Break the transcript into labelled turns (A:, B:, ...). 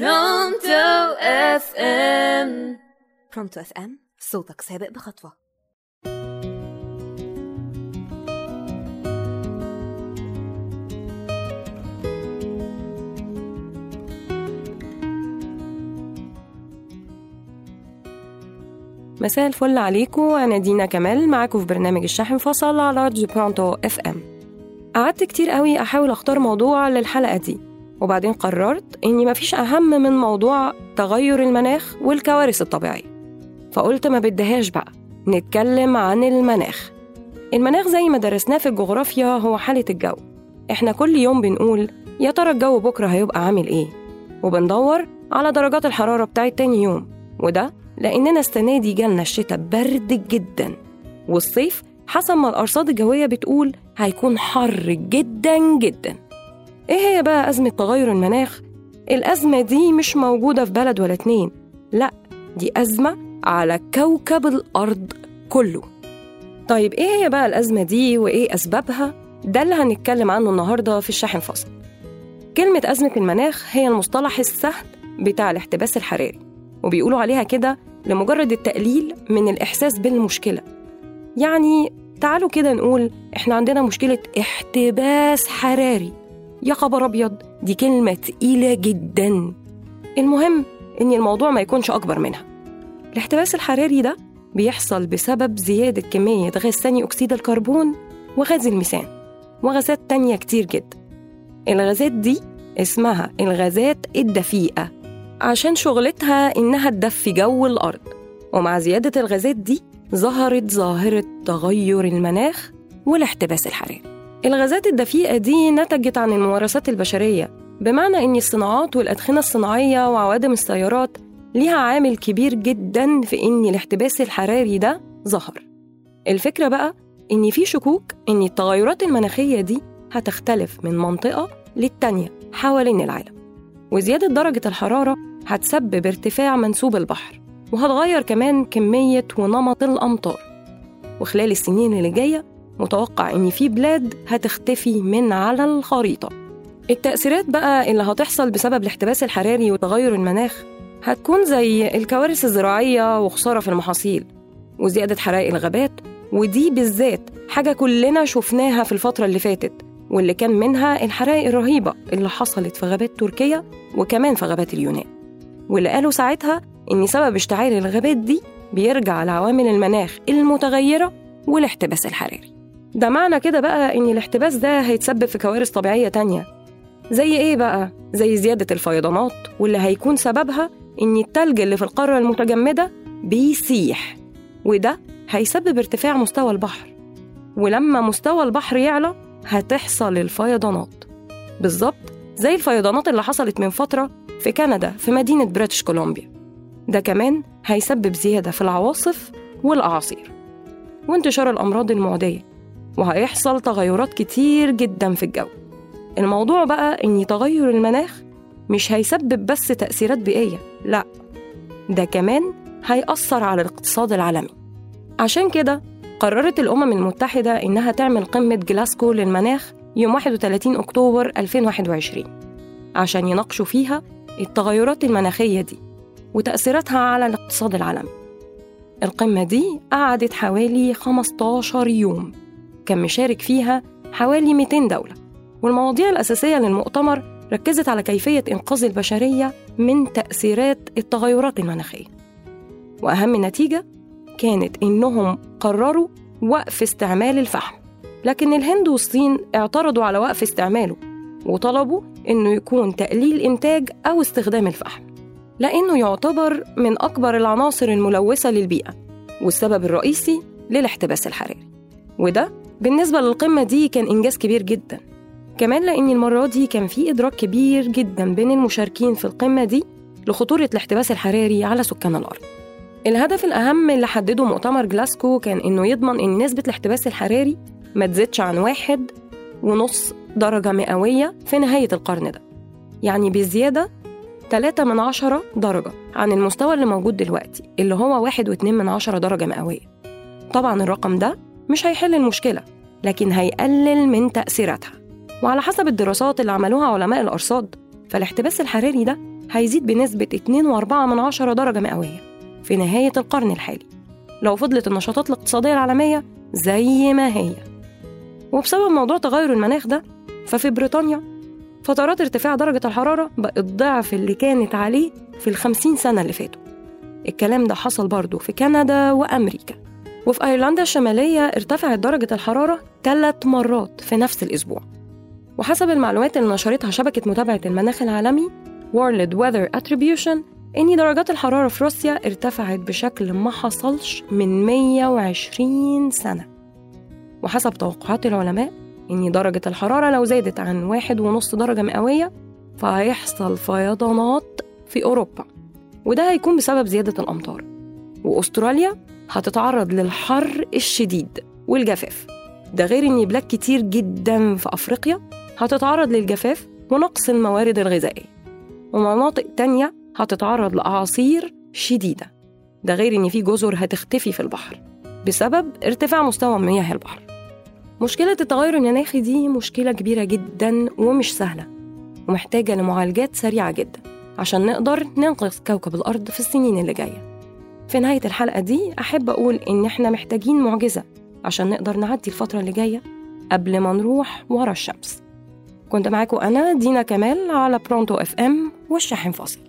A: برونتو اف ام
B: برونتو اف ام صوتك سابق بخطوة.
C: مساء الفل عليكم أنا دينا كمال معاكم في برنامج الشحن فصل على راديو برونتو اف ام قعدت كتير قوي أحاول أختار موضوع للحلقة دي. وبعدين قررت إني مفيش أهم من موضوع تغير المناخ والكوارث الطبيعية. فقلت ما بدهاش بقى نتكلم عن المناخ. المناخ زي ما درسناه في الجغرافيا هو حالة الجو. إحنا كل يوم بنقول يا ترى الجو بكرة هيبقى عامل إيه؟ وبندور على درجات الحرارة بتاعت تاني يوم. وده لأننا السنة دي جالنا الشتاء برد جدا. والصيف حسب ما الأرصاد الجوية بتقول هيكون حر جدا جدا. إيه هي بقى أزمة تغير المناخ؟ الأزمة دي مش موجودة في بلد ولا اتنين لأ دي أزمة على كوكب الأرض كله طيب إيه هي بقى الأزمة دي وإيه أسبابها؟ ده اللي هنتكلم عنه النهاردة في الشاحن فصل كلمة أزمة المناخ هي المصطلح السهل بتاع الاحتباس الحراري وبيقولوا عليها كده لمجرد التقليل من الإحساس بالمشكلة يعني تعالوا كده نقول إحنا عندنا مشكلة احتباس حراري يا خبر أبيض دي كلمة تقيلة جدا. المهم إن الموضوع ما يكونش أكبر منها. الاحتباس الحراري ده بيحصل بسبب زيادة كمية غاز ثاني أكسيد الكربون وغاز الميثان وغازات تانية كتير جدا. الغازات دي اسمها الغازات الدفيئة عشان شغلتها إنها تدفي جو الأرض. ومع زيادة الغازات دي ظهرت ظاهرة تغير المناخ والاحتباس الحراري. الغازات الدفيئة دي نتجت عن الممارسات البشرية بمعنى إن الصناعات والأدخنة الصناعية وعوادم السيارات ليها عامل كبير جدا في إن الاحتباس الحراري ده ظهر. الفكرة بقى إن في شكوك إن التغيرات المناخية دي هتختلف من منطقة للتانية حوالين العالم وزيادة درجة الحرارة هتسبب ارتفاع منسوب البحر وهتغير كمان كمية ونمط الأمطار. وخلال السنين اللي جاية متوقع إن في بلاد هتختفي من على الخريطة. التأثيرات بقى اللي هتحصل بسبب الاحتباس الحراري وتغير المناخ هتكون زي الكوارث الزراعية وخسارة في المحاصيل وزيادة حرائق الغابات ودي بالذات حاجة كلنا شفناها في الفترة اللي فاتت واللي كان منها الحرائق الرهيبة اللي حصلت في غابات تركيا وكمان في غابات اليونان. واللي قالوا ساعتها إن سبب اشتعال الغابات دي بيرجع لعوامل المناخ المتغيرة والاحتباس الحراري. ده معنى كده بقى إن الاحتباس ده هيتسبب في كوارث طبيعية تانية. زي إيه بقى؟ زي زيادة الفيضانات واللي هيكون سببها إن التلج اللي في القارة المتجمدة بيسيح وده هيسبب ارتفاع مستوى البحر. ولما مستوى البحر يعلى هتحصل الفيضانات. بالظبط زي الفيضانات اللي حصلت من فترة في كندا في مدينة بريتش كولومبيا. ده كمان هيسبب زيادة في العواصف والأعاصير. وانتشار الأمراض المعدية. وهيحصل تغيرات كتير جدا في الجو. الموضوع بقى إن تغير المناخ مش هيسبب بس تأثيرات بيئية لأ ده كمان هيأثر على الاقتصاد العالمي. عشان كده قررت الأمم المتحدة إنها تعمل قمة جلاسكو للمناخ يوم 31 أكتوبر 2021 عشان يناقشوا فيها التغيرات المناخية دي وتأثيراتها على الاقتصاد العالمي. القمة دي قعدت حوالي 15 يوم. كان مشارك فيها حوالي 200 دولة. والمواضيع الأساسية للمؤتمر ركزت على كيفية إنقاذ البشرية من تأثيرات التغيرات المناخية. وأهم نتيجة كانت إنهم قرروا وقف استعمال الفحم. لكن الهند والصين اعترضوا على وقف استعماله وطلبوا إنه يكون تقليل إنتاج أو استخدام الفحم. لأنه يعتبر من أكبر العناصر الملوثة للبيئة والسبب الرئيسي للاحتباس الحراري. وده بالنسبة للقمة دي كان إنجاز كبير جدا. كمان لأن المرة دي كان في إدراك كبير جدا بين المشاركين في القمة دي لخطورة الاحتباس الحراري على سكان الأرض. الهدف الأهم اللي حدده مؤتمر جلاسكو كان إنه يضمن إن نسبة الاحتباس الحراري ما تزيدش عن واحد ونص درجة مئوية في نهاية القرن ده. يعني بزيادة 3 من عشرة درجة عن المستوى اللي موجود دلوقتي اللي هو واحد واتنين من عشرة درجة مئوية. طبعا الرقم ده مش هيحل المشكلة لكن هيقلل من تأثيراتها. وعلى حسب الدراسات اللي عملوها علماء الأرصاد فالاحتباس الحراري ده هيزيد بنسبة 2.4 درجة مئوية في نهاية القرن الحالي لو فضلت النشاطات الاقتصادية العالمية زي ما هي. وبسبب موضوع تغير المناخ ده ففي بريطانيا فترات ارتفاع درجة الحرارة بقت ضعف اللي كانت عليه في الخمسين سنة اللي فاتوا. الكلام ده حصل برضه في كندا وأمريكا. وفي أيرلندا الشمالية ارتفعت درجة الحرارة ثلاث مرات في نفس الأسبوع. وحسب المعلومات اللي نشرتها شبكة متابعة المناخ العالمي World Weather Attribution إن درجات الحرارة في روسيا ارتفعت بشكل ما حصلش من 120 سنة. وحسب توقعات العلماء إن درجة الحرارة لو زادت عن واحد ونص درجة مئوية فهيحصل فيضانات في أوروبا. وده هيكون بسبب زيادة الأمطار. وأستراليا هتتعرض للحر الشديد والجفاف. ده غير إن بلاد كتير جدا في أفريقيا. هتتعرض للجفاف ونقص الموارد الغذائية. ومناطق تانية هتتعرض لأعاصير شديدة. ده غير إن في جزر هتختفي في البحر بسبب ارتفاع مستوى مياه البحر. مشكلة التغير المناخي دي مشكلة كبيرة جدا ومش سهلة. ومحتاجة لمعالجات سريعة جدا عشان نقدر ننقذ كوكب الأرض في السنين اللي جاية. في نهاية الحلقة دي أحب أقول إن إحنا محتاجين معجزة عشان نقدر نعدي الفترة اللي جاية قبل ما نروح ورا الشمس. كنت معاكم أنا دينا كمال على برونتو إف إم والشاحن فاصل.